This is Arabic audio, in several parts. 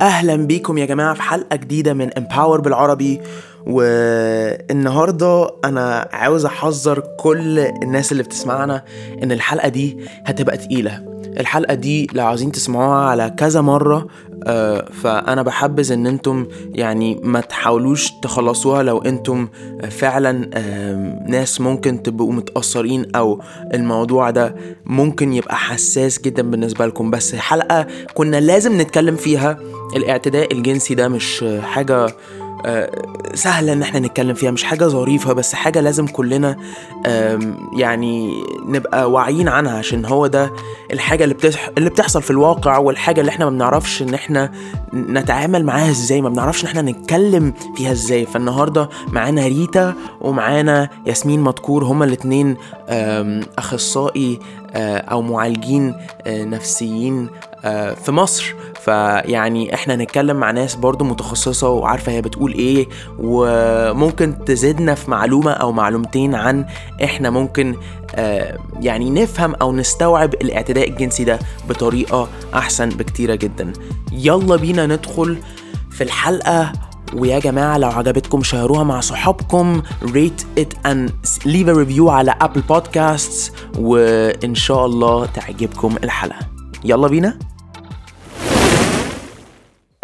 أهلا بيكم يا جماعة في حلقة جديدة من امباور بالعربي. والنهاردة أنا عاوز أحذر كل الناس اللي بتسمعنا إن الحلقة دي هتبقى تقيلة. الحلقة دي لو عايزين تسمعوها على كذا مرة آه، فأنا بحبذ إن أنتم يعني ما تحاولوش تخلصوها لو أنتم فعلا آم، ناس ممكن تبقوا متأثرين أو الموضوع ده ممكن يبقى حساس جدا بالنسبة لكم. بس حلقة كنا لازم نتكلم فيها الإعتداء الجنسي ده مش حاجة آه، سهلة إن إحنا نتكلم فيها مش حاجة ظريفة بس حاجة لازم كلنا يعني نبقى واعيين عنها عشان هو ده الحاجة اللي, بتح... اللي بتحصل في الواقع والحاجة اللي إحنا ما بنعرفش إن إحنا نتعامل معاها إزاي ما بنعرفش إن إحنا نتكلم فيها إزاي. فالنهاردة معانا ريتا ومعانا ياسمين مدكور هما الاتنين آم، أخصائي أو معالجين آه، نفسيين آه، في مصر. فيعني إحنا هنتكلم مع ناس برضو متخصصة وعارفة هي بتقول إيه وممكن تزيدنا في معلومة أو معلومتين عن إحنا ممكن آه، يعني نفهم أو نستوعب الاعتداء الجنسي ده بطريقة أحسن بكتيرة جدا. يلا بينا ندخل في الحلقة ويا جماعة لو عجبتكم شيروها مع صحابكم it and leave a review على Apple Podcasts وإن شاء الله تعجبكم الحلقة. يلا بينا.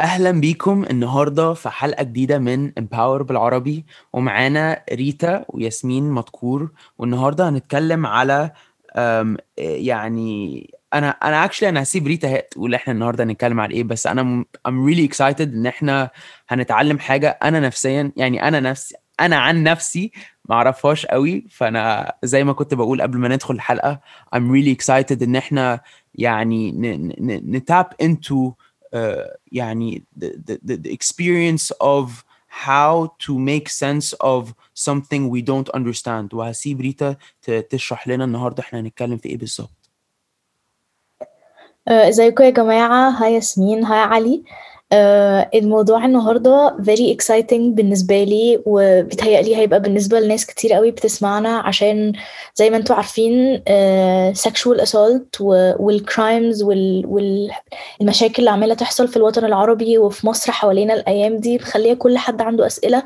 أهلا بيكم النهارده في حلقة جديدة من Empower بالعربي. ومعانا ريتا وياسمين مدكور. والنهاردة هنتكلم على يعني أنا أنا actually أنا هسيب ريتا تقول إحنا النهارده هنتكلم على إيه بس أنا م- I'm really excited إن إحنا هنتعلم حاجة. أنا نفسيا يعني أنا نفسي أنا عن نفسي ما أعرفهاش قوي فأنا زي ما كنت بقول قبل ما ندخل الحلقة I'm really excited إن إحنا يعني نتاب into uh, يعني the, the, the, experience of how to make sense of something we don't understand. وهسيب ريتا تشرح لنا النهارده إحنا هنتكلم في إيه بالظبط. إزيكم يا جماعة؟ هاي ياسمين هاي علي. آه، الموضوع النهاردة very exciting بالنسبة لي وبيتهيألي هيبقى بالنسبة لناس كتير قوي بتسمعنا عشان زي ما أنتوا عارفين آه، sexual assault والكرايمز والمشاكل اللي عمالة تحصل في الوطن العربي وفي مصر حوالينا الأيام دي مخلية كل حد عنده أسئلة.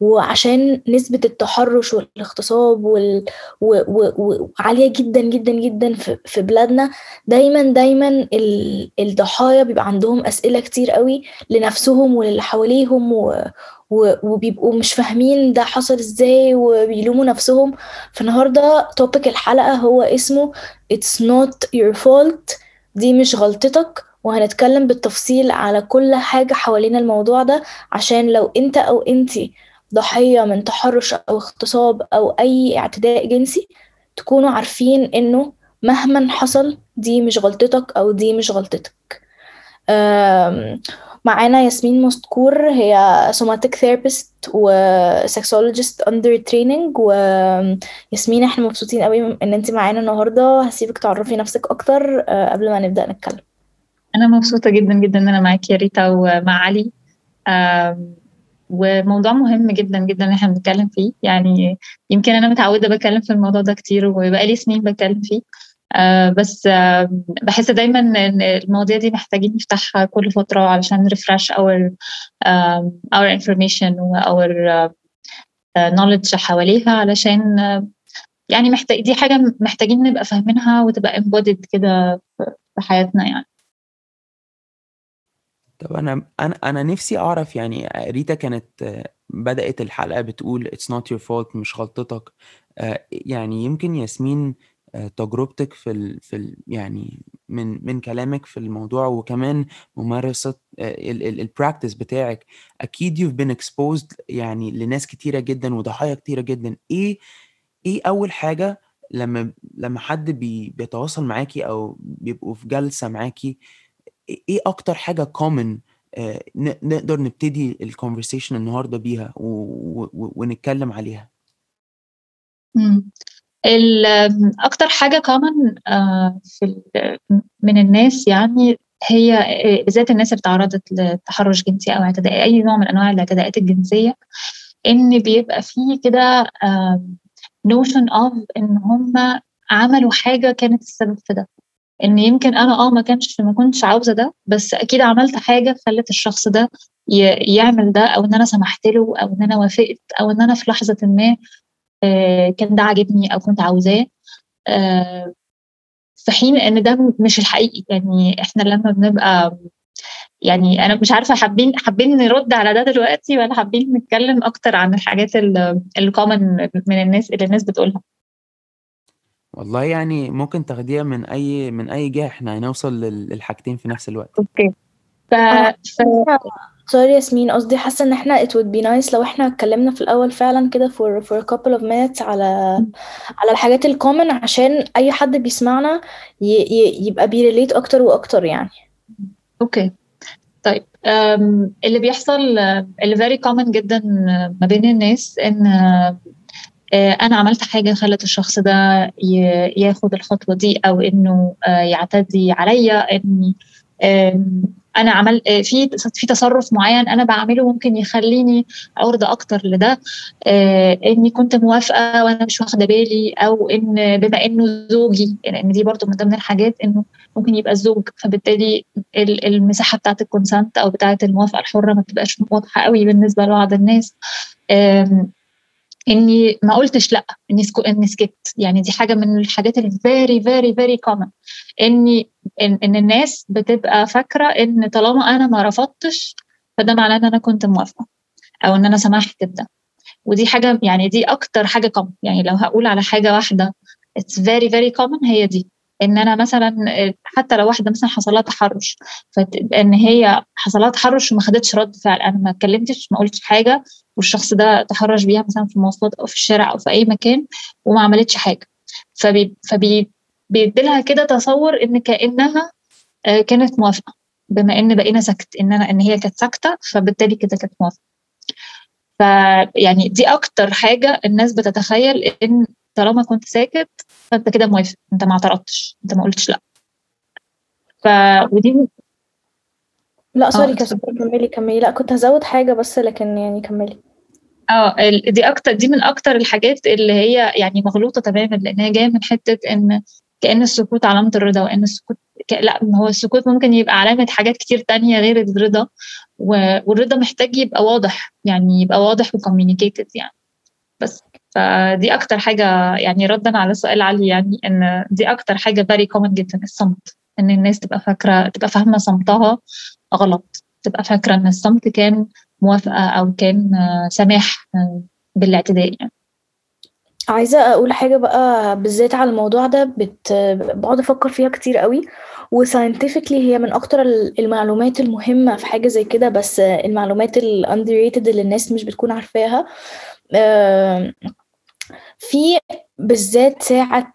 وعشان نسبة التحرش والاغتصاب وال... و... و... و... عالية جدا جدا جدا في, في بلادنا دايما دايما ال... الضحايا بيبقى عندهم أسئلة كتير قوي لنفسهم وللي حواليهم و... و... وبيبقوا مش فاهمين ده حصل إزاي وبيلوموا نفسهم. فالنهاردة توبيك الحلقة هو اسمه It's not your fault دي مش غلطتك. وهنتكلم بالتفصيل على كل حاجة حوالين الموضوع ده عشان لو أنت أو أنتي ضحية من تحرش أو اغتصاب أو أي اعتداء جنسي تكونوا عارفين إنه مهما حصل دي مش غلطتك أو دي مش غلطتك. معانا ياسمين مستكور هي somatic therapist و sexologist under training وياسمين إحنا مبسوطين قوي إن انت معانا النهارده. هسيبك تعرفي نفسك أكتر أه، قبل ما نبدأ نتكلم. أنا مبسوطة جدا جدا إن أنا معاكي يا ريتا ومع علي. وموضوع مهم جدا جدا إن إحنا بنتكلم فيه. يعني يمكن أنا متعودة بتكلم في الموضوع ده كتير وبقالي سنين بتكلم فيه. آه، بس آم، بحس دايما إن المواضيع دي محتاجين نفتحها كل فترة علشان our information و our uh, knowledge حواليها علشان آه، يعني محتاج دي حاجة محتاجين نبقى فاهمينها وتبقى embodied كده في حياتنا يعني. طب أنا أنا أنا نفسي أعرف يعني ريتا كانت آه، بدأت الحلقة بتقول it's not your fault مش غلطتك. آه، يعني يمكن ياسمين آه، تجربتك في ال في ال يعني من من كلامك في الموضوع وكمان ممارسة ال practice بتاعك أكيد you've been exposed يعني لناس كتيرة جدا وضحايا كتيرة جدا. إيه إيه أول حاجة لما لما حد بي بيتواصل معاكي أو بيبقوا في جلسة معاكي إيه أكتر حاجة common نقدر نبتدي ال conversation النهارده بيها ونتكلم عليها؟ أكتر حاجة common آه، في من الناس يعني هي آه، بالذات الناس اللي تعرضت لتحرش جنسي أو اعتداء أي نوع من أنواع الاعتداءات الجنسية إن بيبقى فيه كده notion of إن هم عملوا حاجة كانت السبب في ده. إن يمكن أنا آه ما كانش ما كنتش عاوزة ده بس أكيد عملت حاجة خلت الشخص ده يعمل ده أو إن أنا سمحت له أو إن أنا وافقت أو إن أنا في لحظة ما آه، كان ده عاجبني أو كنت عاوزاه. آه، في حين إن ده مش الحقيقي. يعني إحنا لما بنبقى يعني أنا مش عارفة حابين حابين نرد على ده دلوقتي ولا حابين نتكلم أكتر عن الحاجات اللي كومن من الناس اللي الناس بتقولها. والله يعني ممكن تاخديها من أي من أي جهة إحنا هنوصل للحاجتين في نفس الوقت. أوكي. ف... ف... سوري ياسمين قصدي حاسة إن إحنا it would be nice لو إحنا اتكلمنا في الأول فعلا كده for for a couple of minutes على على الحاجات ال common عشان أي حد بيسمعنا ي... ي... يبقى بي relate أكتر وأكتر يعني. okay. طيب اللي بيحصل اللي very common جدا ما بين الناس إن أنا عملت حاجة خلت الشخص ده ياخد الخطوة دي أو إنه آه، يعتدي عليا اني أنا عمل آه، في في تصرف معين أنا بعمله ممكن يخليني عرضه أكتر لده إني كنت موافقة وأنا مش واخدة بالي أو إن بما إنه زوجي لأن يعني دي برضو من ضمن الحاجات إنه ممكن يبقى الزوج فبالتالي المساحة بتاعت ال consent أو بتاعت الموافقة الحرة ما بتبقاش واضحة قوي بالنسبة لبعض الناس إني ما قلتش لأ إني إني سكت. يعني دي حاجة من الحاجات ال very very very common إني إن, إن الناس بتبقى فاكرة إن طالما أنا ما رفضتش فده معناه إن أنا كنت موافقة أو إن أنا سمحت بده. ودي حاجة يعني دي أكتر حاجة common يعني لو هقول على حاجة واحدة it's very very common هي دي. إن أنا مثلا حتى لو واحدة مثلا حصل لها تحرش فان هي حصل لها تحرش وما خدتش رد فعل أنا ما اتكلمتش ما قلتش حاجة والشخص ده تحرش بيها مثلا في المواصلات أو في الشارع أو في أي مكان وما عملتش حاجة. فبي فبي بيديلها كده تصور إن كأنها آه، كانت موافقة. بما إن بقينا سكت إن أنا إن هي كانت ساكتة فبالتالي كده كانت موافقة. فيعني دي أكتر حاجة الناس بتتخيل إن طالما كنت ساكت فأنت كده موافق. أنت ما اعترضتش. أنت ما قلتش لأ. ف ودي لأ sorry آه كملي كملي. لأ كنت هزود حاجة بس لكن يعني كملي. آه دي أكتر دي من أكتر الحاجات اللي هي يعني مغلوطة تماما لأن هي جاية من حتة إن كأن السكوت علامة الرضا وإن السكوت ك... لأ هو السكوت ممكن يبقى علامة حاجات كتير تانية غير الرضا و... والرضا محتاج يبقى واضح يعني يبقى واضح و communicated يعني. بس فدي أكتر حاجة يعني ردا على سؤال علي يعني إن دي أكتر حاجة very common جدا الصمت. إن الناس تبقى فاكرة تبقى فاهمة صمتها غلط تبقى فاكرة إن الصمت كان موافقة أو كان سماح بالاعتداء يعني. عايزة أقول حاجة بقى بالذات على الموضوع ده بت... بقعد أفكر فيها كتير قوي و scientifically هي من أكتر المعلومات المهمة في حاجة زي كده بس المعلومات ال underrated اللي الناس مش بتكون عارفاها. في بالذات ساعة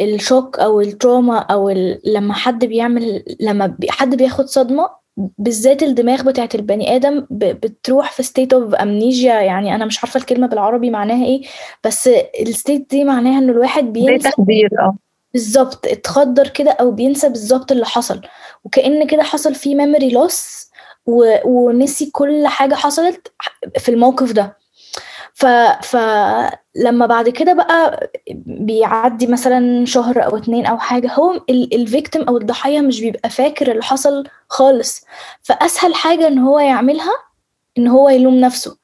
ال shock أو ال trauma أو لما حد بيعمل لما حد بياخد صدمة بالذات الدماغ بتاعت البني آدم بتروح في state of amnesia يعني أنا مش عارفة الكلمة بالعربي معناها إيه بس ال state دي معناها إن الواحد بينسى تخدير آه. بالظبط اتخدر كده أو بينسى بالظبط اللي حصل. وكأن كده حصل فيه memory loss ونسي كل حاجة حصلت في الموقف ده. ف فلما بعد كده بقى بيعدي مثلا شهر أو اتنين أو حاجة هو ال victim أو الضحيه مش بيبقى فاكر اللي حصل خالص. فأسهل حاجة إن هو يعملها إن هو يلوم نفسه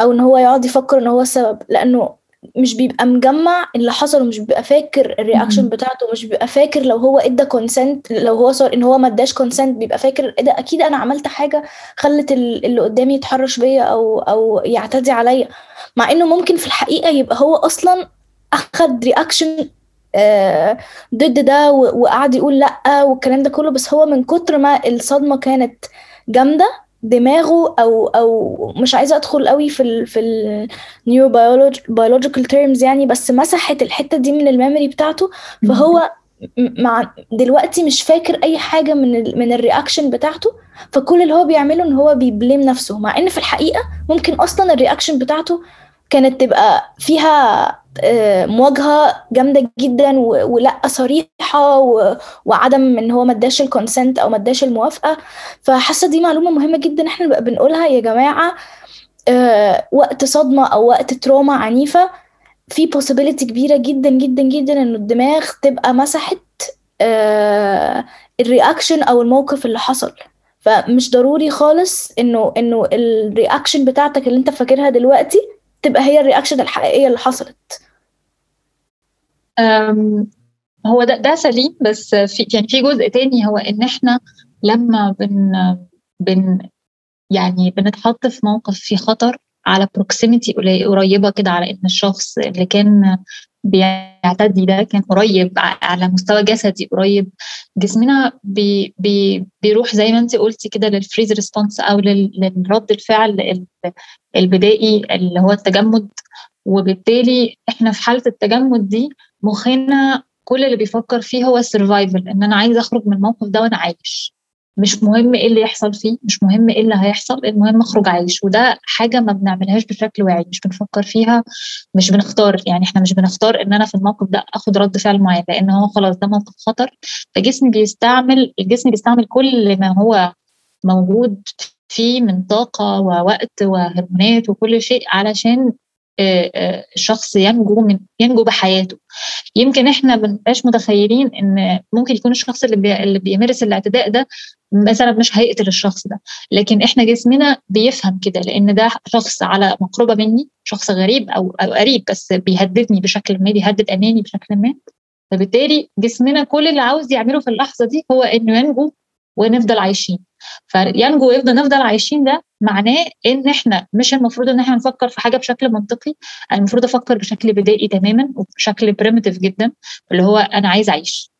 أو إن هو يقعد يفكر إن هو السبب لأنه مش بيبقى مجمع اللي حصل ومش بيبقى فاكر ال reaction بتاعته مش بيبقى فاكر لو هو إدى consent لو هو صار إن هو ما إداش consent بيبقى فاكر إيه ده؟ أكيد أنا عملت حاجة خلت اللي قدامي يتحرش بيا أو أو يعتدي عليا. مع إنه ممكن في الحقيقة يبقى هو أصلا أخد reaction آه ضد ده وقعد يقول لأ والكلام ده كله بس هو من كتر ما الصدمة كانت جامدة دماغه أو أو مش عايزة أدخل قوي في ال في ال neurobiological terms يعني بس مسحت الحتة دي من ال memory بتاعته فهو مع دلوقتي مش فاكر أي حاجة من ال من ال reaction بتاعته فكل اللي هو بيعمله إن هو بي blame نفسه. مع إن في الحقيقة ممكن أصلا ال reaction بتاعته كانت تبقى فيها آه، مواجهة جامدة جدا ولأ صريحة وعدم إن هو ما اداش ال consent أو ما اداش الموافقة. فحاسة دي معلومة مهمة جدا إحنا نبقى بنقولها يا جماعة آه، وقت صدمة أو وقت trauma عنيفة. في possibility كبيرة جدا جدا جدا ان الدماغ تبقى مسحت ال reaction أو الموقف اللي حصل. فمش ضروري خالص إنه إنه ال reaction بتاعتك اللي أنت فاكرها دلوقتي تبقى هي ال reaction الحقيقية اللي حصلت. هو ده ده سليم بس في يعني في جزء تاني هو إن إحنا لما بن بن يعني بنتحط في موقف فيه خطر على proximity قريبة كده على إن الشخص اللي كان بيعتدي ده كان قريب على مستوى جسدي قريب. جسمنا بي بي بيروح زي ما انت قلتي كده لل freeze response أو للرد الفعل البدائي اللي هو التجمد. وبالتالي إحنا في حالة التجمد دي مخنا كل اللي بيفكر فيه هو ال survival إن أنا عايز أخرج من الموقف ده وأنا عايش. مش مهم إيه اللي يحصل فيه مش مهم إيه اللي هيحصل المهم اخرج عايش. وده حاجة ما بنعملهاش بشكل واعي مش بنفكر فيها مش بنختار. يعني إحنا مش بنختار إن أنا في الموقف ده آخد رد فعل معين لأن هو خلاص ده موقف خطر. فجسمي بيستعمل الجسم بيستعمل كل ما هو موجود فيه من طاقة ووقت وهرمونات وكل شيء علشان الشخص ينجو من ينجو بحياته. يمكن إحنا ما بنبقاش متخيلين إن ممكن يكون الشخص اللي, بي... اللي بيمارس الاعتداء ده مثلا مش هيقتل الشخص ده. لكن إحنا جسمنا بيفهم كده لأن ده شخص على مقربة مني شخص غريب أو أو قريب بس بيهددني بشكل ما بيهدد اماني بشكل ما. فبالتالي جسمنا كل اللي عاوز يعمله في اللحظة دي هو إنه ينجو ونفضل عايشين. فينجو ويفضل نفضل عايشين ده معناه إن إحنا مش المفروض إن إحنا نفكر في حاجة بشكل منطقي. أنا المفروض أفكر بشكل بدائي تماما وبشكل primitive جدا اللي هو أنا عايز أعيش.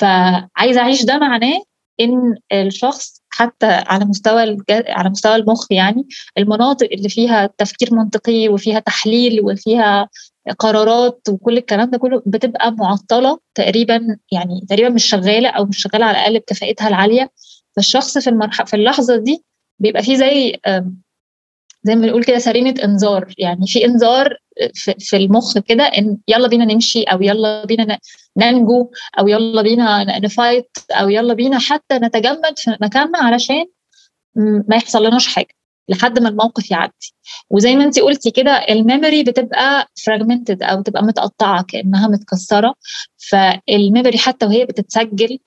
فعايز أعيش ده معناه إن الشخص حتى على مستوى الج... على مستوى المخ يعني المناطق اللي فيها تفكير منطقي وفيها تحليل وفيها قرارات وكل الكلام ده كله بتبقى معطلة تقريبا يعني تقريبا مش شغالة أو مش شغالة على الأقل بكفاءتها العالية. فالشخص في المرحله في اللحظة دي بيبقى فيه زي زي ما بنقول كده سرينة انذار. يعني في انذار في المخ كده إن يلا بينا نمشي أو يلا بينا ننجو أو يلا بينا نفايت أو يلا بينا حتى نتجمد في مكاننا علشان ما يحصل لناش حاجة. لحد ما الموقف يعدي. وزي ما انت قلتي كده ال memory بتبقى fragmented أو بتبقى متقطعة كأنها متكسرة. فال memory حتى وهي بتتسجل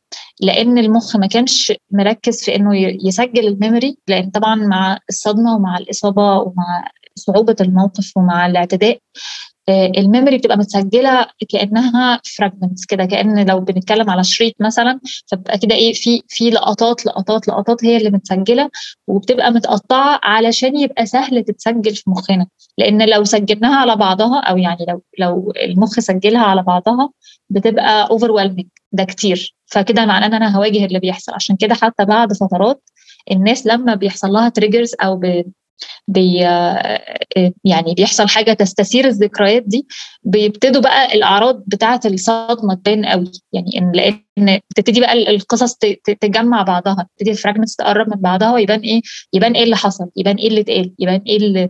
لأن المخ ما كانش مركز في إنه يسجل ال memory لأن طبعا مع الصدمة ومع الإصابة ومع صعوبة الموقف ومع الاعتداء ال memory بتبقى متسجلة كأنها fragments كده كأن لو بنتكلم على شريط مثلا فبتبقى كده إيه في في لقطات لقطات لقطات هي اللي متسجلة وبتبقى متقطعة علشان يبقى سهل تتسجل في مخنا. لأن لو سجلناها على بعضها أو يعني لو لو المخ سجلها على بعضها بتبقى over ده كتير. فكده معناه إن أنا هواجه اللي بيحصل. عشان كده حتى بعد فترات الناس لما بيحصل لها triggers أو بي يعني بيحصل حاجة تستثير الذكريات دي بيبتدوا بقى الأعراض بتاعة الصدمة تبان قوي. يعني إن لأن بتبتدي بقى القصص تجمع بعضها تبتدي ال fragments تقرب من بعضها ويبان إيه؟ يبان إيه اللي حصل يبان إيه اللي اتقال يبان إيه اللي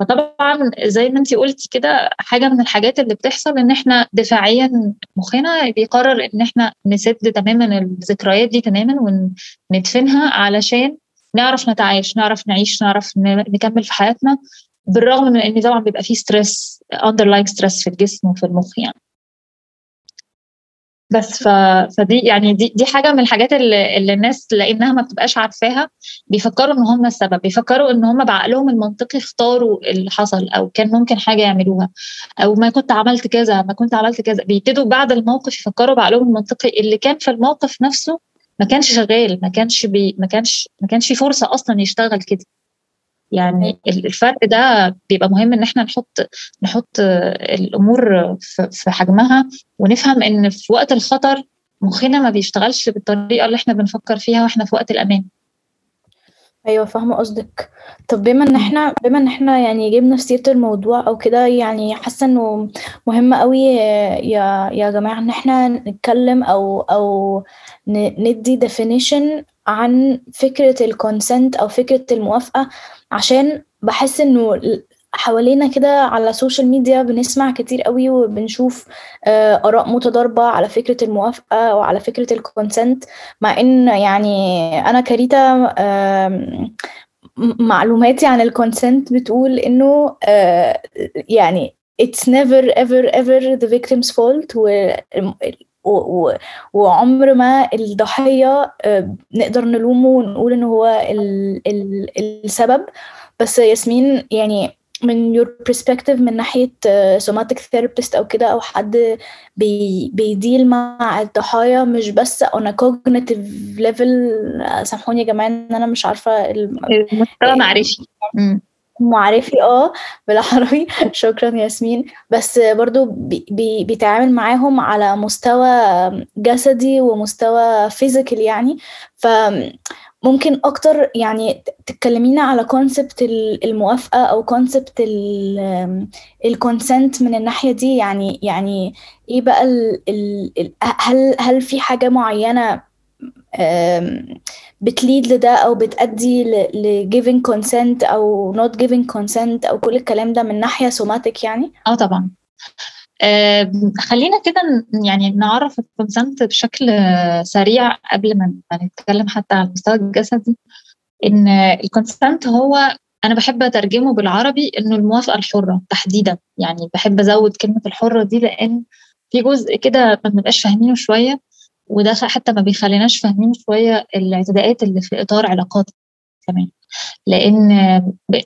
فطبعا زي ما انت قلتي كده حاجة من الحاجات اللي بتحصل إن إحنا دفاعيا مخنا بيقرر إن إحنا نسد تماما الذكريات دي تماما وندفنها علشان نعرف نتعايش نعرف نعيش نعرف نكمل في حياتنا بالرغم من إن طبعا بيبقى فيه stress underlying stress في الجسم وفي المخ يعني. بس ف... فدي يعني دي دي حاجة من الحاجات اللي, اللي الناس لأنها ما بتبقاش عارفاها بيفكروا إن هم السبب بيفكروا إن هم بعقلهم المنطقي اختاروا اللي حصل أو كان ممكن حاجة يعملوها أو ما كنت عملت كذا ما كنت عملت كذا. بيبتدوا بعد الموقف يفكروا بعقلهم المنطقي اللي كان في الموقف نفسه ما كانش شغال ما كانش بي ما كانش ما كانش في فرصة أصلا يشتغل كده. يعني الفرق ده بيبقى مهم إن إحنا نحط نحط الأمور في حجمها ونفهم إن في وقت الخطر مخنا ما بيشتغلش بالطريقة اللي إحنا بنفكر فيها وإحنا في وقت الأمان. أيوه فاهمة قصدك. طب بما إن إحنا بما إن إحنا يعني جبنا في سيرة الموضوع أو كده يعني حاسة إنه مهم قوي يا يا جماعة إن إحنا نتكلم أو أو ندي definition عن فكرة الكونسنت أو فكرة الموافقة عشان بحس إنه حوالينا كده على السوشيال ميديا بنسمع كتير قوي وبنشوف آراء متضاربة على فكرة الموافقة وعلى فكرة ال consent مع إن يعني أنا كريتا معلوماتي عن ال consent بتقول إنه يعني it's never ever ever the victim's fault وعمر ما الضحية آه، نقدر نلومه ونقول إن هو ال ال السبب. بس ياسمين يعني من your perspective من ناحية somatic therapist أو كده أو حد بي بي deal مع الضحايا مش بس on a cognitive level. سامحوني يا جماعة إن أنا مش عارفة المستوى معرفي. معرفي آه بالعربي. شكرا ياسمين. بس برضو بي بي بيتعامل معاهم على مستوى جسدي ومستوى physical يعني. ف ممكن أكتر يعني تكلمينا على concept الموافقة أو concept ال consent من الناحية دي. يعني يعني إيه بقى ال ال هل هل في حاجة معينة بت lead لده أو بتأدي ل giving consent أو not giving consent أو كل الكلام ده من ناحية somatic يعني؟ آه طبعا. خلينا كده يعني نعرف ال consent بشكل سريع قبل ما نتكلم حتى على المستوى الجسدي إن الكونسنت هو أنا بحب أترجمه بالعربي إنه الموافقة الحرة تحديدا. يعني بحب أزود كلمة الحرة دي لأن في جزء كده ما بنبقاش فاهمينه شوية وده حتى ما بيخليناش فاهمين شوية الاعتداءات اللي في إطار علاقات كمان. لأن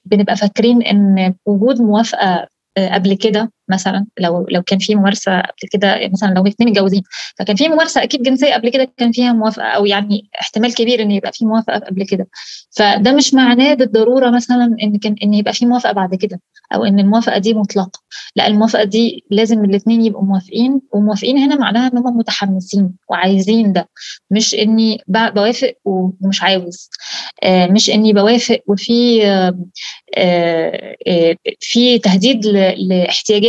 بنبقى فاكرين إن وجود موافقة قبل كده مثلا لو لو كان في ممارسة قبل كده مثلا لو اثنين متجوزين فكان في ممارسة أكيد جنسية قبل كده كان فيها موافقة أو يعني احتمال كبير إن يبقى في موافقة قبل كده. فده مش معناه بالضرورة مثلا إن كان إن يبقى في موافقة بعد كده أو إن الموافقة دي مطلقة. لا الموافقة دي لازم الاثنين يبقوا موافقين وموافقين هنا معناها إن هم متحمسين وعايزين ده مش إني بوافق ومش عاوز. مش إني بوافق وفي في تهديد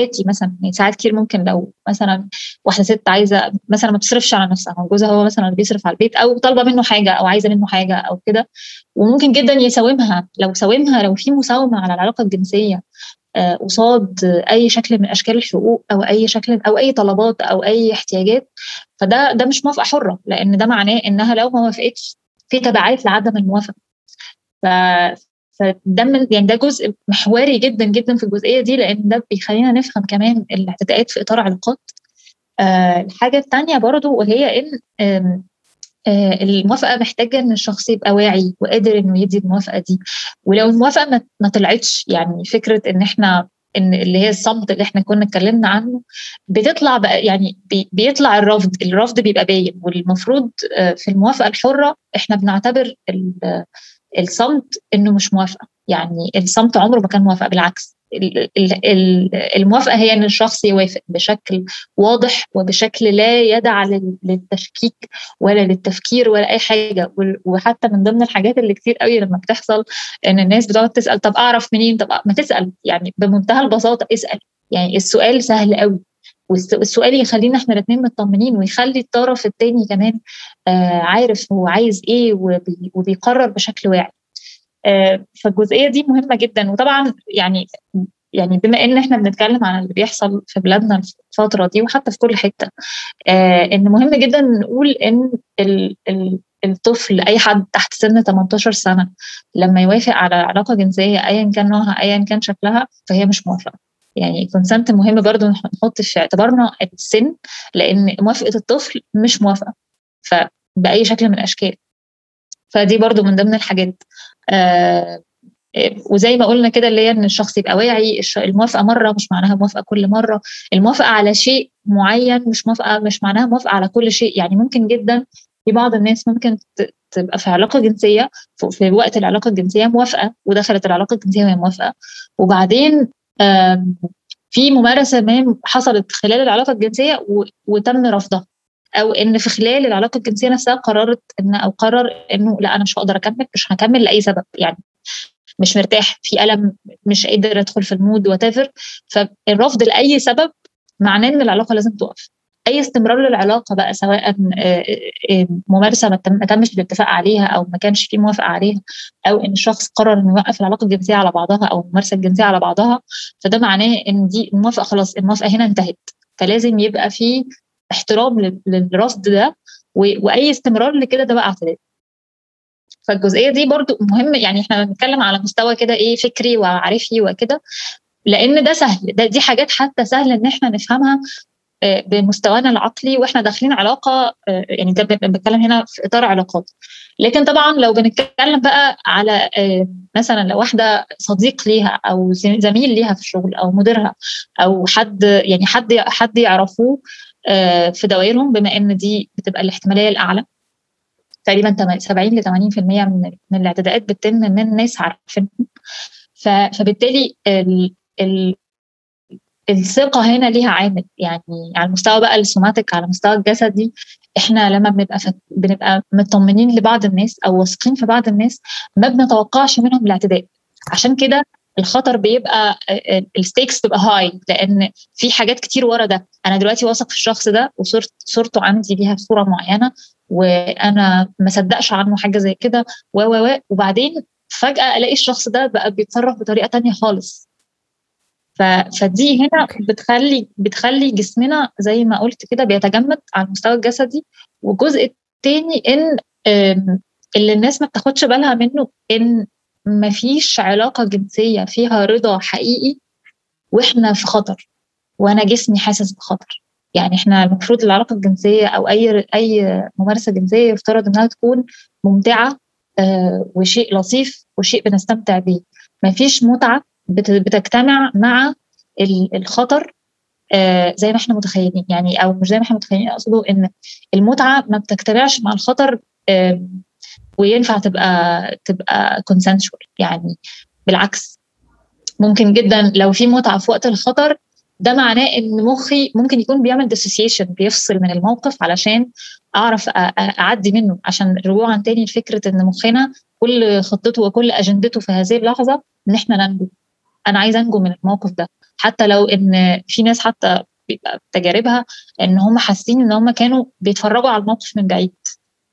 لاحتياجاتي مثلا يعني ساعات كتير ممكن لو مثلا واحدة ست عايزة مثلا ما تصرفش على نفسها جوزها هو مثلا اللي بيصرف على البيت أو طالبة منه حاجة أو عايزة منه حاجة أو كده. وممكن جدا يساومها. لو ساومها لو في مساومة على العلاقة الجنسية قصاد أي شكل من أشكال الحقوق أو أي شكل أو أي طلبات أو أي احتياجات فده ده مش موافقة حرة لأن ده معناه إنها لو ما وافقتش في تبعات لعدم الموافقة. فده من يعني ده جزء محوري جدا جدا في الجزئية دي لأن ده بيخلينا نفهم كمان الاعتداءات في إطار علاقات. آه الحاجة الثانية برضو وهي إن آه آه الموافقة محتاجة إن الشخص يبقى واعي وقادر إنه يدي الموافقة دي. ولو الموافقة ما طلعتش يعني فكرة إن إحنا إن اللي هي الصمت اللي إحنا كنا اتكلمنا عنه بتطلع بقى يعني بي بيطلع الرفض الرفض بيبقى باين. والمفروض في الموافقة الحرة إحنا بنعتبر الصمت إنه مش موافقة. يعني الصمت عمره ما كان موافقة بالعكس. الموافقة هي إن الشخص يوافق بشكل واضح وبشكل لا يدع للتشكيك ولا للتفكير ولا أي حاجة. وحتى من ضمن الحاجات اللي كتير قوي لما بتحصل إن الناس بتقعد تسأل طب أعرف منين؟ طب ما تسأل. يعني بمنتهى البساطة اسأل. يعني السؤال سهل قوي. والسؤال يخلينا إحنا الاثنين مطمنين ويخلي الطرف الثاني كمان آه عارف هو عايز إيه وبيقرر بشكل واعي. آه فالجزئية دي مهمة جدا. وطبعا يعني يعني بما إن إحنا بنتكلم عن اللي بيحصل في بلادنا الفترة دي وحتى في كل حتة آه إن مهم جدا نقول إن ال ال الطفل أي حد تحت سن 18 سنة لما يوافق على علاقة جنسية ايا كان نوعها ايا كان شكلها فهي مش موافقة. يعني الكونسنت مهم برضو نحط في اعتبارنا السن لأن موافقة الطفل مش موافقة فباي شكل من الأشكال. فدي برضو من ضمن الحاجات. آه وزي ما قلنا كده اللي هي إن الشخص يبقى واعي الموافقة مرة مش معناها موافقة كل مرة. الموافقة على شيء معين مش موافقة مش معناها موافقة على كل شيء. يعني ممكن جدا في بعض الناس ممكن تبقى في علاقة جنسية في وقت العلاقة الجنسية موافقة ودخلت العلاقة الجنسية وهي موافقة. وبعدين في ممارسة ما حصلت خلال العلاقة الجنسية وتم رفضها. أو إن في خلال العلاقة الجنسية نفسها قررت إن أو قرر إنه لأ أنا مش هقدر أكمل مش هكمل لأي سبب يعني مش مرتاح في ألم مش قادر أدخل في ال mood whatever فالرفض لأي سبب معناه إن العلاقة لازم تقف. أي استمرار للعلاقة بقى سواء ممارسة ما تمش الاتفاق عليها أو ما كانش في موافقة عليها أو إن الشخص قرر إنه يوقف العلاقة الجنسية على بعضها أو الممارسة الجنسية على بعضها فده معناه إن دي الموافقة خلاص الموافقة هنا انتهت. فلازم يبقى في احترام للرفض ده وأي استمرار لكده ده بقى اعتداء فالجزئية دي برضو مهم يعني إحنا بنتكلم على مستوى كده إيه فكري وعارفي وكده لأن ده سهل ده دي حاجات حتى سهل إن إحنا نفهمها بمستوانا العقلي وإحنا داخلين علاقة يعني ده بتكلم هنا في إطار علاقات. لكن طبعا لو بنتكلم بقى على مثلا لو واحدة صديق ليها أو زميل ليها في الشغل أو مديرها أو حد يعني حد حد يعرفوه في دوائرهم بما إن دي بتبقى الاحتمالية الأعلى تقريبا 70 ل 80% من من الاعتداءات بتتم من ناس عارفينهم. فبالتالي ال ال الثقة هنا ليها عامل يعني على المستوى بقى السوماتيك على المستوى الجسدي إحنا لما بنبقى فت... بنبقى مطمنين لبعض الناس أو واثقين في بعض الناس ما بنتوقعش منهم الاعتداء عشان كده الخطر بيبقى الستيكس تبقى هاي لأن في حاجات كتير ورا ده أنا دلوقتي واثق في الشخص ده وصورت صورته عندي ليها صورة معينة وأنا ما صدقش عنه حاجة زي كده و و وبعدين فجأة ألاقي الشخص ده بقى بيتصرف بطريقة تانية خالص. فدي هنا بتخلي بتخلي جسمنا زي ما قلت كده بيتجمد على المستوى الجسدي والجزء التاني إن اللي الناس ما بتاخدش بالها منه إن مفيش علاقة جنسية فيها رضا حقيقي وإحنا في خطر وأنا جسمي حاسس بخطر. يعني إحنا المفروض العلاقة الجنسية أو أي أي ممارسة جنسية يفترض إنها تكون ممتعة آه وشيء لطيف وشيء بنستمتع بيه. مفيش متعة بتجتمع مع الخطر آه زي ما إحنا متخيلين. يعني أو مش زي ما إحنا متخيلين أقصده إن المتعة ما بتجتمعش مع الخطر وينفع تبقى تبقى consensual يعني بالعكس ممكن جدا لو في متعة في وقت الخطر ده معناه إن مخي ممكن يكون بيعمل dissociation بيفصل من الموقف علشان أعرف أعدي منه. عشان رجوعا تاني لفكرة إن مخنا كل خطته وكل أجندته في هذه اللحظة إن إحنا ننجو أنا عايزة أنجو من الموقف ده. حتى لو إن في ناس حتى بيبقى تجاربها إن هم حاسين إن هم كانوا بيتفرجوا على الموقف من بعيد.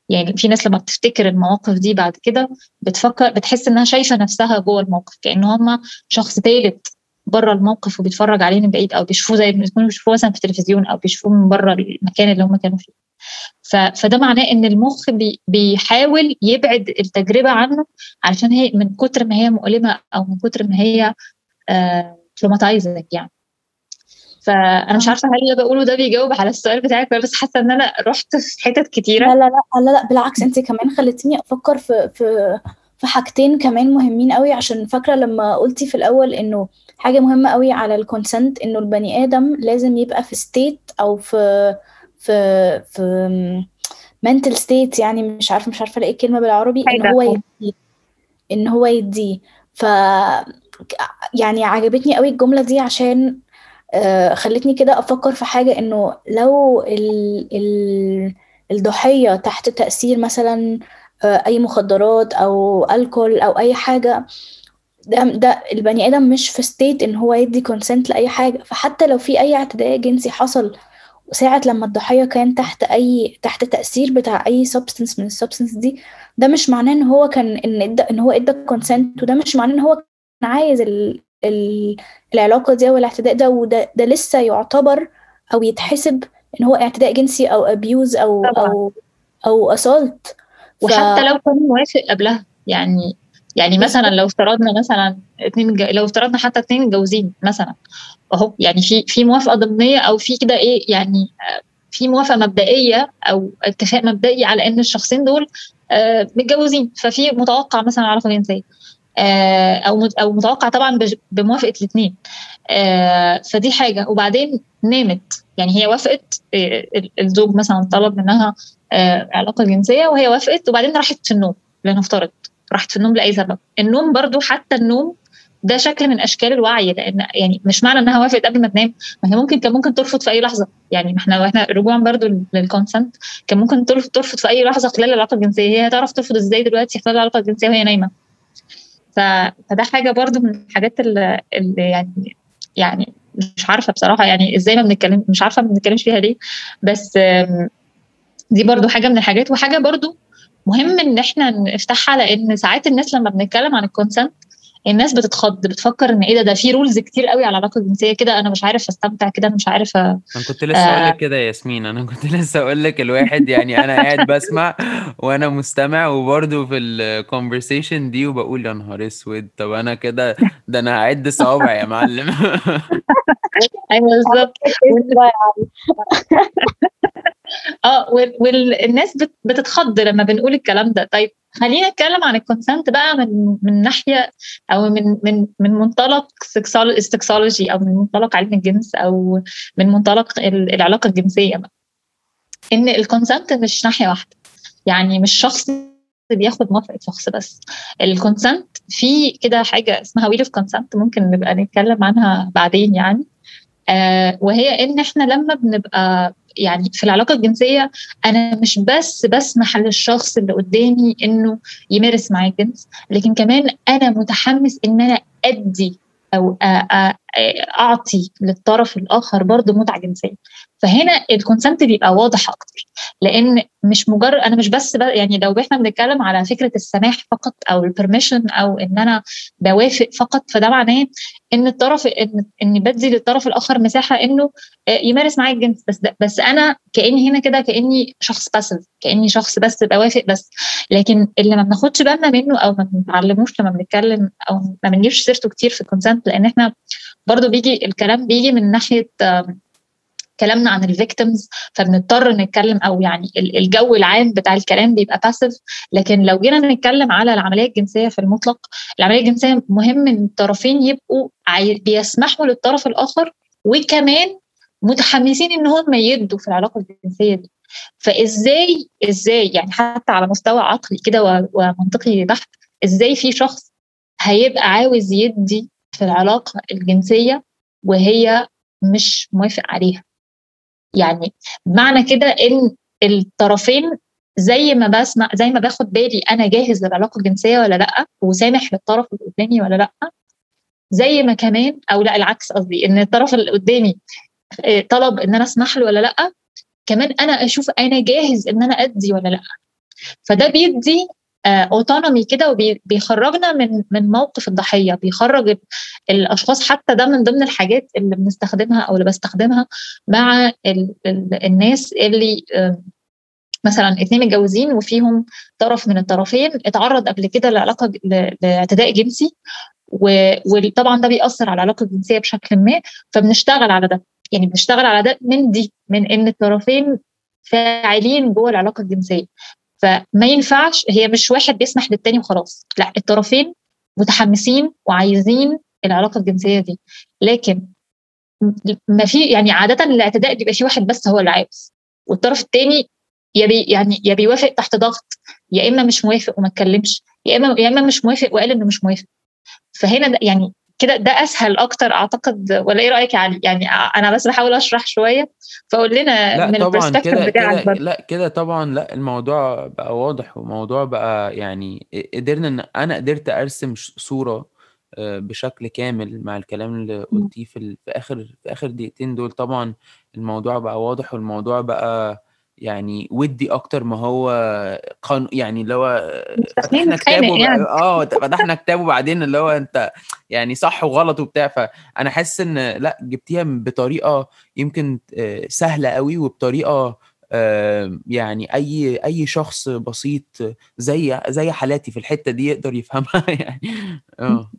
يعني في ناس لما بتفتكر المواقف دي بعد كده بتفكر بتحس إنها شايفة نفسها جوه الموقف. كأن هم شخص ثالث بره الموقف وبيتفرج عليه من بعيد أو بيشوفوه زي بيكونوا بيشوفوه مثلا في التلفزيون أو بيشوفوه من بره المكان اللي هم كانوا فيه. فده معناه إن المخ بي بيحاول يبعد التجربة عنه علشان هي من كتر ما هي مؤلمة أو من كتر ما هي traumatizing آه يعني. فأنا مش عارفة هل اللي بقوله ده بيجاوب على السؤال بتاعك بس حاسة إن أنا رحت في حتت كتيرة. لا لا لا لا, لا بالعكس انت كمان خلتيني أفكر في في في حاجتين كمان مهمين قوي عشان فاكرة لما قلتي في الأول إنه حاجة مهمة قوي على ال consent إنه البني آدم لازم يبقى في state أو في في في mental state يعني مش عارفه مش عارفة الاقي الكلمة بالعربي إن هو يديه إن هو يديه. ف يعني عجبتني قوي الجملة دي عشان آه خلتني كده أفكر في حاجة إنه لو ال ال الضحية تحت تأثير مثلا آه أي مخدرات أو الكول أو أي حاجة ده ده البني آدم مش في state إن هو يدي consent لأي حاجة. فحتى لو في أي اعتداء جنسي حصل ساعة لما الضحية كان تحت أي تحت تأثير بتاع أي substance من ال substances دي ده مش معناه إن هو كان إن إدى إن هو إدى consent وده مش معناه إن هو عايز ال... ال... العلاقة دي أو الاعتداء ده وده ده لسه يعتبر أو يتحسب إن هو اعتداء جنسي أو abuse أو طبعا. أو أو assault وحتى لو كان موافق قبلها يعني يعني مثلا لو افترضنا مثلا اتنين جا... لو افترضنا حتى اتنين متجوزين مثلا أهو يعني في في موافقة ضمنية أو في كده إيه يعني في موافقة مبدئية أو اتفاق مبدئي على إن الشخصين دول آه متجوزين ففي متوقع مثلا علاقة جنسية. أو أو متوقع طبعا بموافقة الاثنين. آه فدي حاجة. وبعدين نامت. يعني هي وافقت الزوج مثلا طلب منها علاقة جنسية وهي وافقت وبعدين راحت في النوم لنفترض. راحت في النوم لأي سبب. النوم برضو حتى النوم ده شكل من أشكال الوعي لأن يعني مش معنى إنها وافقت قبل ما تنام. ما هي ممكن كان ممكن ترفض في أي لحظة. يعني إحنا إحنا رجوعا برضو للكونسنت كان ممكن ترفض في أي لحظة خلال العلاقة الجنسية. هي هتعرف ترفض إزاي دلوقتي خلال العلاقة الجنسية وهي نايمة. فده حاجة برضو من الحاجات اللي, اللي يعني يعني مش عارفة بصراحة يعني إزاي ما بنتكلم مش عارفة ما بنتكلمش فيها ليه بس دي برضو حاجة من الحاجات وحاجة برضو مهم إن إحنا نفتحها لأن ساعات الناس لما بنتكلم عن ال consent الناس بتتخض بتفكر إن إيه ده ده في rules كتير قوي على العلاقه الجنسية كده أنا مش عارف أستمتع كده أنا مش عارف أنا كنت لسه أقول لك كده يا ياسمين أنا كنت لسه أقول لك الواحد يعني أنا قاعد بسمع وأنا مستمع وبرده في ال conversation دي وبقول يا نهار أسود طب أنا كده ده أنا هعد صوابع يا معلم. أيوه بالظبط. آه والناس بتتخض لما بنقول الكلام ده. طيب خلينا نتكلم عن ال consent بقى من من ناحية أو من من من منطلق sexology أو من منطلق علم الجنس أو من منطلق العلاقة الجنسية بقى. إن ال consent مش ناحية واحدة. يعني مش شخص بياخد موافقة شخص بس. ال consent في كده حاجة اسمها wheel of consent ممكن نبقى نتكلم عنها بعدين يعني. آه وهي إن إحنا لما بنبقى يعني في العلاقة الجنسية أنا مش بس بسمح للشخص اللي قدامي إنه يمارس معايا الجنس لكن كمان أنا متحمس إن أنا أدي أو أعطي للطرف الآخر برضه متعة جنسية. فهنا ال consent بيبقى واضح أكتر لأن مش مجرد أنا مش بس يعني لو إحنا بنتكلم على فكرة السماح فقط أو ال permission أو إن أنا بوافق فقط فده معناه إن الطرف إن اني بدي للطرف الآخر مساحة إنه يمارس معايا الجنس بس ده بس أنا كأني هنا كده كأني شخص passive كأني شخص بس بوافق بس. لكن اللي ما بناخدش بالنا منه أو ما بنتعلموش لما بنتكلم أو ما بنجيبش سيرته كتير في ال consent لأن إحنا برضو بيجي الكلام بيجي من ناحية كلامنا عن ال victims فبنضطر نتكلم أو يعني الجو العام بتاع الكلام بيبقى passive لكن لو جينا نتكلم على العملية الجنسية في المطلق العملية الجنسية مهم إن الطرفين يبقوا بيسمحوا للطرف الآخر وكمان متحمسين إن هم يدوا في العلاقة الجنسية دي. فإزاي إزاي يعني حتى على مستوى عقلي كده ومنطقي بحت إزاي في شخص هيبقى عاوز يدي في العلاقة الجنسية وهي مش موافق عليها؟ يعني معنى كده إن الطرفين زي ما بسمع زي ما باخد بالي أنا جاهز للعلاقة الجنسية ولا لأ وسامح للطرف اللي قدامي ولا لأ زي ما كمان أو لأ العكس قصدي إن الطرف اللي قدامي طلب إن أنا أسمح له ولا لأ كمان أنا أشوف أنا جاهز إن أنا أدي ولا لأ. فده بيدي اوتونومي كده وبيخرجنا من من موقف الضحية بيخرج الأشخاص حتى ده من ضمن الحاجات اللي بنستخدمها أو اللي بستخدمها مع ال ال الناس اللي مثلا اتنين متجوزين وفيهم طرف من الطرفين اتعرض قبل كده لعلاقة لاعتداء جنسي وطبعا ده بيأثر على العلاقه الجنسيه بشكل ما فبنشتغل على ده. يعني بنشتغل على ده من دي من إن الطرفين فاعلين جوه العلاقة الجنسية. فما ينفعش هي مش واحد بيسمح للتاني وخلاص. لا الطرفين متحمسين وعايزين العلاقة الجنسية دي. لكن ما في يعني عادة الاعتداء بيبقى في واحد بس هو اللي عاوز والطرف الثاني يا بي يعني يا بيوافق تحت ضغط يا إما مش موافق وما اتكلمش يا إما يا إما مش موافق وقال إنه مش موافق. فهنا يعني كده ده أسهل أكتر أعتقد ولا إيه رأيك؟ يا علي يعني أنا بس بحاول أشرح شوية فقول لنا لا من طبعا كده بتاعك كده لا كده طبعا لا الموضوع بقى واضح وموضوع بقى يعني قدرنا إن أنا قدرت أرسم صورة آه، بشكل كامل مع الكلام اللي. قلتيه في في آخر في آخر دقيقتين دول. طبعا الموضوع بقى واضح والموضوع بقى يعني ودي أكتر ما هو قانون يعني اللي هو فتحنا كتاب نتخانق وب... يعني. آه فتحنا كتاب وبعدين اللي هو أنت يعني صح وغلط وبتاع فأنا حاسس إن لأ جبتيها بطريقة يمكن سهلة قوي وبطريقة يعني أي أي شخص بسيط زي زي حالاتي في الحتة دي يقدر يفهمها يعني. آه.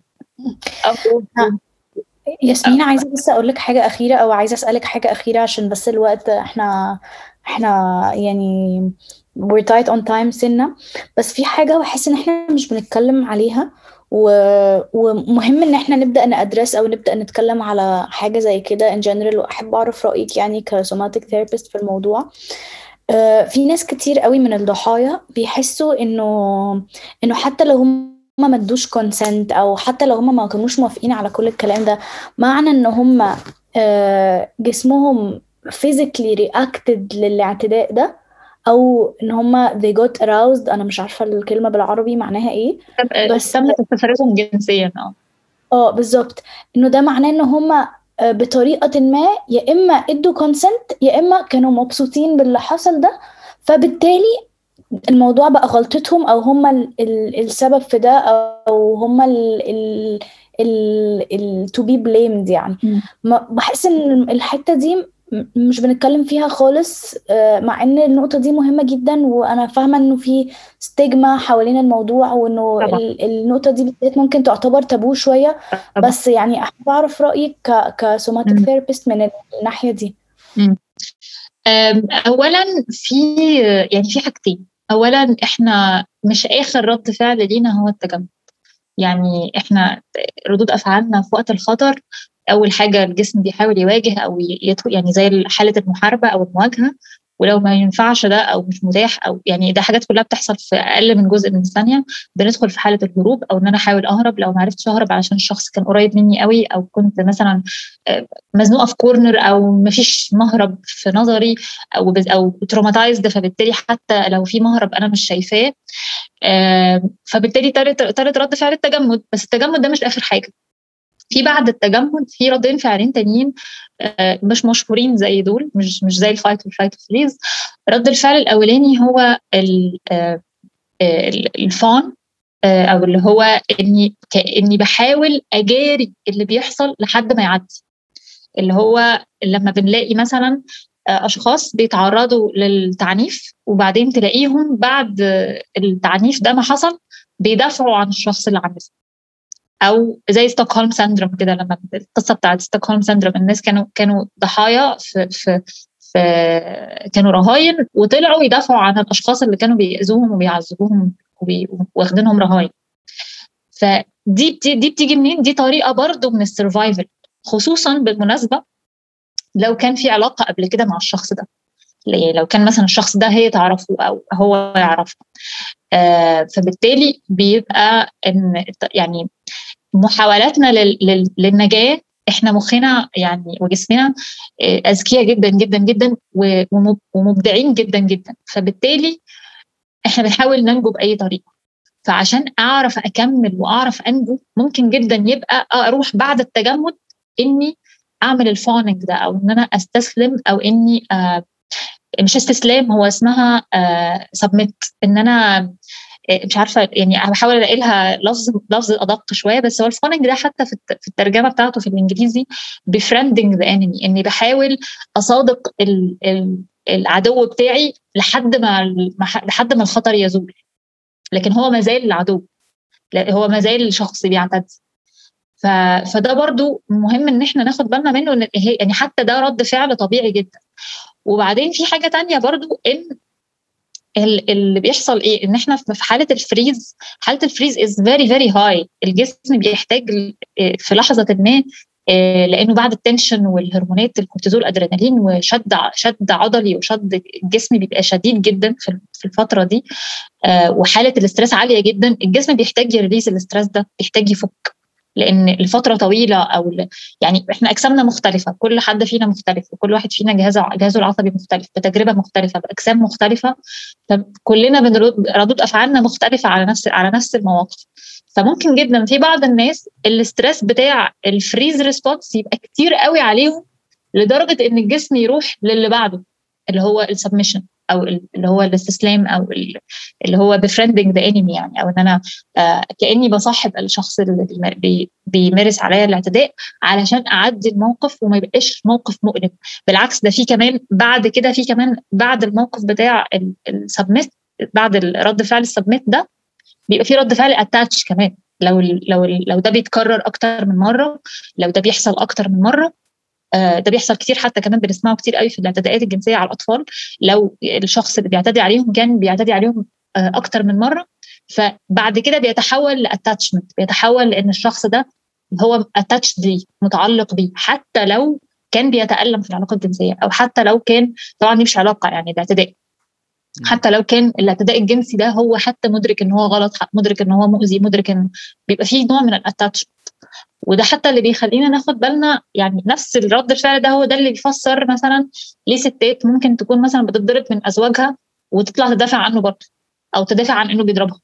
ياسمين عايزة بس أقول لك حاجة أخيرة أو عايزة أسألك حاجة أخيرة عشان بس الوقت إحنا إحنا يعني we're tight on time سنة. بس في حاجة بحس إن إحنا مش بنتكلم عليها و... ومهم إن إحنا نبدأ نأدرس أو نبدأ نتكلم على حاجة زي كده in general. وأحب أعرف رأيك يعني كسوماتيك ثيرابيست في الموضوع. آه، في ناس كتير قوي من الضحايا بيحسوا إنه إنه حتى لو هم ما ادوش كونسنت أو حتى لو هم ما كانوش موافقين على كل الكلام ده معنى ان هم آه، جسمهم physically reacted للاعتداء ده أو إن هم they got aroused. أنا مش عارفة الكلمة بالعربي معناها إيه. بس تمت استفادتهم جنسيا آه. آه بالظبط. إنه ده معناه إن هم بطريقة ما يا إما إدوا consent يا إما كانوا مبسوطين باللي حصل ده. فبالتالي الموضوع بقى غلطتهم أو هم ال- ال- السبب في ده أو هم ال to be blamed يعني. مم. ما- بحس إن الحتة دي مش بنتكلم فيها خالص آه، مع إن النقطة دي مهمة جدا وأنا فاهمة إنه في stigma حوالين الموضوع وإنه طبعا. ال- النقطة دي بالذات ممكن تعتبر تابو طبعا. بس يعني أحب أعرف رأيك ك ك somatic. therapist من الناحية دي اولا في يعني في حاجتين اولا إحنا مش آخر رد فعل لينا هو التجمد يعني إحنا ردود أفعالنا في وقت الخطر أول حاجة الجسم بيحاول يواجه أو يدخل يعني زي حالة المحاربة أو المواجهة ولو ما ينفعش ده أو مش متاح أو يعني ده حاجات كلها بتحصل في أقل من جزء من الثانية بندخل في حالة الهروب أو إن أنا أحاول أهرب لو ما عرفتش أهرب علشان الشخص كان قريب مني قوي أو كنت مثلا آه، مزنوقة في corner أو ما فيش مهرب في نظري أو أو traumatized فبالتالي حتى لو في مهرب أنا مش شايفاه آه، فبالتالي تالت رد فعل التجمد بس التجمد ده مش آخر حاجة. في بعد التجمد في ردين فعلين تانيين آه، مش مشهورين زي دول مش مش زي ال fight وال flight freeze رد الفعل الأولاني هو آه، آه، ال- ال fawn أو اللي هو إني كاني بحاول أجاري اللي بيحصل لحد ما يعدي. اللي هو لما بنلاقي مثلا أشخاص بيتعرضوا للتعنيف وبعدين تلاقيهم بعد التعنيف ده ما حصل بيدافعوا عن الشخص اللي عنفه أو زي ستوكهولم syndrome كده لما القصة بتاعت ستوكهولم سيندروم الناس كانوا كانوا ضحايا في في في كانوا رهاين وطلعوا يدافعوا عن الأشخاص اللي كانوا بيأذوهم وبيعذبوهم وبي- واخدينهم رهاين. فدي بتي دي بتيجي منين؟ دي طريقة برضو من السرفايفل خصوصا بالمناسبة لو كان في علاقة قبل كده مع الشخص ده. يعني لو كان مثلا الشخص ده هي تعرفه أو هو يعرفها آه فبالتالي بيبقى إن يعني محاولاتنا لل- لل- للنجاة إحنا مخنا يعني وجسمنا آه، أذكياء جدا جدا جدا ومبدعين جدا جدا. فبالتالي إحنا بنحاول ننجو بأي طريقة. فعشان أعرف أكمل وأعرف أنجو ممكن جدا يبقى أروح بعد التجمد إني أعمل ال fawning ده أو إن أنا أستسلم أو إني آه مش استسلام هو اسمها submit إن أنا آه، مش عارفة يعني بحاول ألاقي لها لفظ لفظ أدق شوية بس هو ال fawning ده حتى في الت- في الترجمة بتاعته في الإنجليزي befriending the enemy إني بحاول أصادق ال ال العدو بتاعي لحد ما لحد ما الخطر يزول. لكن هو ما زال العدو. هو ما زال شخص بيعتدي ف... فده برضو مهم إن إحنا ناخد بالنا منه إن يعني حتى ده رد فعل طبيعي جدا. وبعدين في حاجة تانية برضو إن اللي بيحصل إيه؟ إن إحنا في حالة ال freeze حالة ال freeze is very very high الجسم بيحتاج إيه في لحظة ما إيه، لأنه بعد ال tension والهرمونات الكورتيزول ادرينالين وشد شد عضلي وشد الجسم بيبقى شديد جدا في في الفترة دي آه، وحالة ال stress عالية جدا الجسم بيحتاج ي release ال stress ده بيحتاج يفك. لأن الفترة طويلة أو يعني إحنا أجسامنا مختلفة كل حد فينا مختلف وكل واحد فينا جهازه جهازه العصبي مختلف بتجربة مختلفة بأجسام مختلفة فكلنا ردود أفعالنا مختلفة على نفس على نفس المواقف. فممكن جدا في بعض الناس ال stress بتاع ال freeze response يبقى كتير قوي عليهم لدرجة إن الجسم يروح للي بعده اللي هو ال submission أو ال- اللي هو الاستسلام أو ال- اللي هو befriending the enemy يعني أو إن أنا آه كأني بصاحب الشخص اللي بيم- بي- بيمارس عليا الاعتداء علشان أعدي الموقف وما يبقاش موقف مؤلم. بالعكس ده في كمان بعد كده في كمان بعد الموقف بتاع ال submit بعد رد فعل ال submit ده بيبقى في رد فعل attach كمان. لو لو لو ده بيتكرر أكتر من مرة لو ده بيحصل أكتر من مرة ده بيحصل كتير حتى كمان بنسمعه كتير قوي في الاعتداءات الجنسية على الأطفال. لو الشخص اللي بيعتدي عليهم كان بيعتدي عليهم آه، أكتر من مرة. فبعد كده بيتحول ل attachment بيتحول لأن الشخص ده هو attached ليه متعلق بيه حتى لو كان بيتألم في العلاقة الجنسية أو حتى لو كان طبعا دي مش علاقة يعني ده اعتداء. حتى لو كان الاعتداء الجنسي ده هو حتى مدرك إن هو غلط مدرك إن هو مؤذي مدرك إن بيبقى فيه نوع من الاتاتش وده حتى اللي بيخلينا ناخد بالنا يعني نفس الرد الفعل ده هو ده اللي بيفسر مثلا ليه ستات ممكن تكون مثلا بتتضرب من أزواجها وتطلع تدافع عنه برضه أو تدافع عن إنه بيضربها.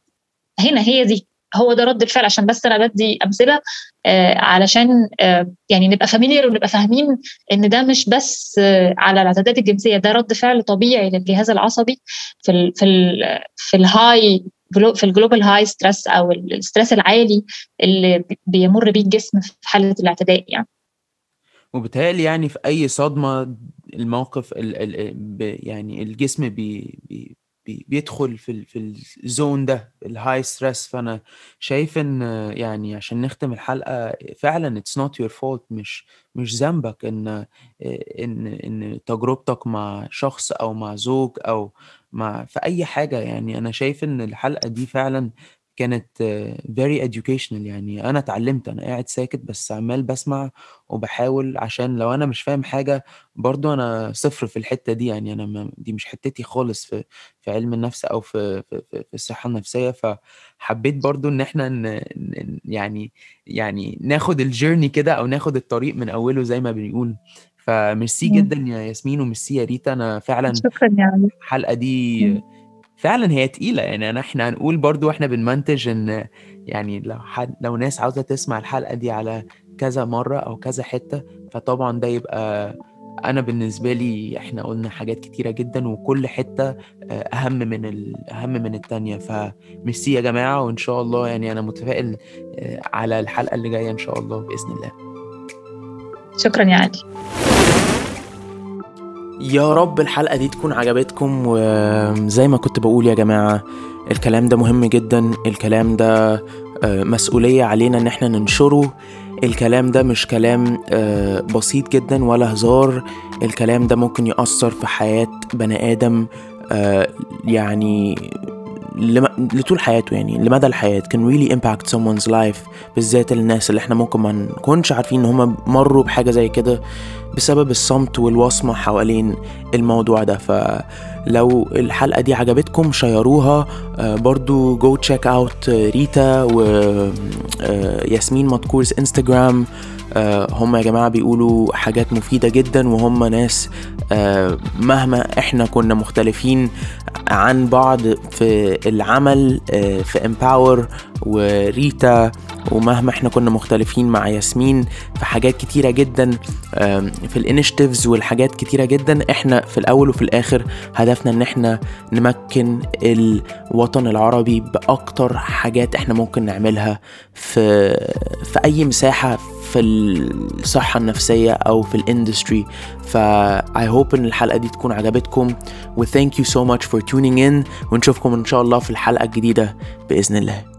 هنا هي دي هو ده رد الفعل. عشان بس أنا بدي أمثلة آه علشان آه يعني نبقى familiar ونبقى فاهمين إن ده مش بس آه على الاعتداءات الجنسية ده رد فعل طبيعي للجهاز العصبي في ال في ال في ال high في ال global high stress أو ال stress العالي اللي بيمر بيه الجسم في حالة الاعتداء يعني. وبالتالي يعني في أي صدمة الموقف ال ال يعني الجسم بي بي بيدخل في في ال zone ده ال high stress فأنا شايف إن يعني عشان نختم الحلقة فعلا it's not your fault مش مش ذنبك إن إن إن تجربتك مع شخص أو مع زوج أو مع في أي حاجة يعني أنا شايف إن الحلقة دي فعلا كانت very educational يعني أنا اتعلمت أنا قاعد ساكت بس عمال بسمع وبحاول عشان لو أنا مش فاهم حاجة برضو أنا صفر في الحتة دي يعني أنا دي مش حتتي خالص في في علم النفس أو في في, في الصحة النفسية. فحبيت برضو إن إحنا ن يعني يعني ناخد الجيرني كده أو ناخد الطريق من أوله زي ما بنقول. فميرسي جدا يا ياسمين وميرسي يا ريتا. أنا فعلا شكرا يا علي. الحلقة دي فعلا هي تقيلة. يعني أنا إحنا هنقول برضو وإحنا بنمنتج إن يعني لو حد لو ناس عاوزة تسمع الحلقة دي على كذا مرة أو كذا حتة فطبعا ده يبقى أنا بالنسبة لي إحنا قلنا حاجات كتيرة جدا وكل حتة أهم من أهم من التانية. فميرسي يا جماعة وإن شاء الله يعني أنا متفائل على الحلقة اللي جاية إن شاء الله بإذن الله. شكرا يا علي. يا رب الحلقة دي تكون عجبتكم وزي ما كنت بقول يا جماعة الكلام ده مهم جدا الكلام ده مسؤولية علينا إن إحنا ننشره الكلام ده مش كلام بسيط جدا ولا هزار الكلام ده ممكن يأثر في حياة بني آدم يعني لطول حياته يعني لمدى الحياة. can really impact someone's life بالذات الناس اللي إحنا ممكن ما نكونش عارفين إن هم مروا بحاجة زي كده بسبب الصمت والوصمة حوالين الموضوع ده. فلو الحلقة دي عجبتكم share وها برضو go check out ريتا وياسمين مدكور's انستجرام هم يا جماعة بيقولوا حاجات مفيدة جدا وهم ناس مهما إحنا كنا مختلفين عن بعض في العمل في Empower وريتا ومهما إحنا كنا مختلفين مع ياسمين في حاجات كتيرة جدا في ال initiatives والحاجات كتيرة جدا إحنا في الأول وفي الآخر هدفنا إن إحنا نمكن الوطن العربي بأكتر حاجات إحنا ممكن نعملها في في أي مساحة في الصحة النفسية أو في الاندستري ف I hope إن الحلقة دي تكون عجبتكم. و thank you so much for tuning in. ونشوفكم إن شاء الله في الحلقة الجديدة بإذن الله.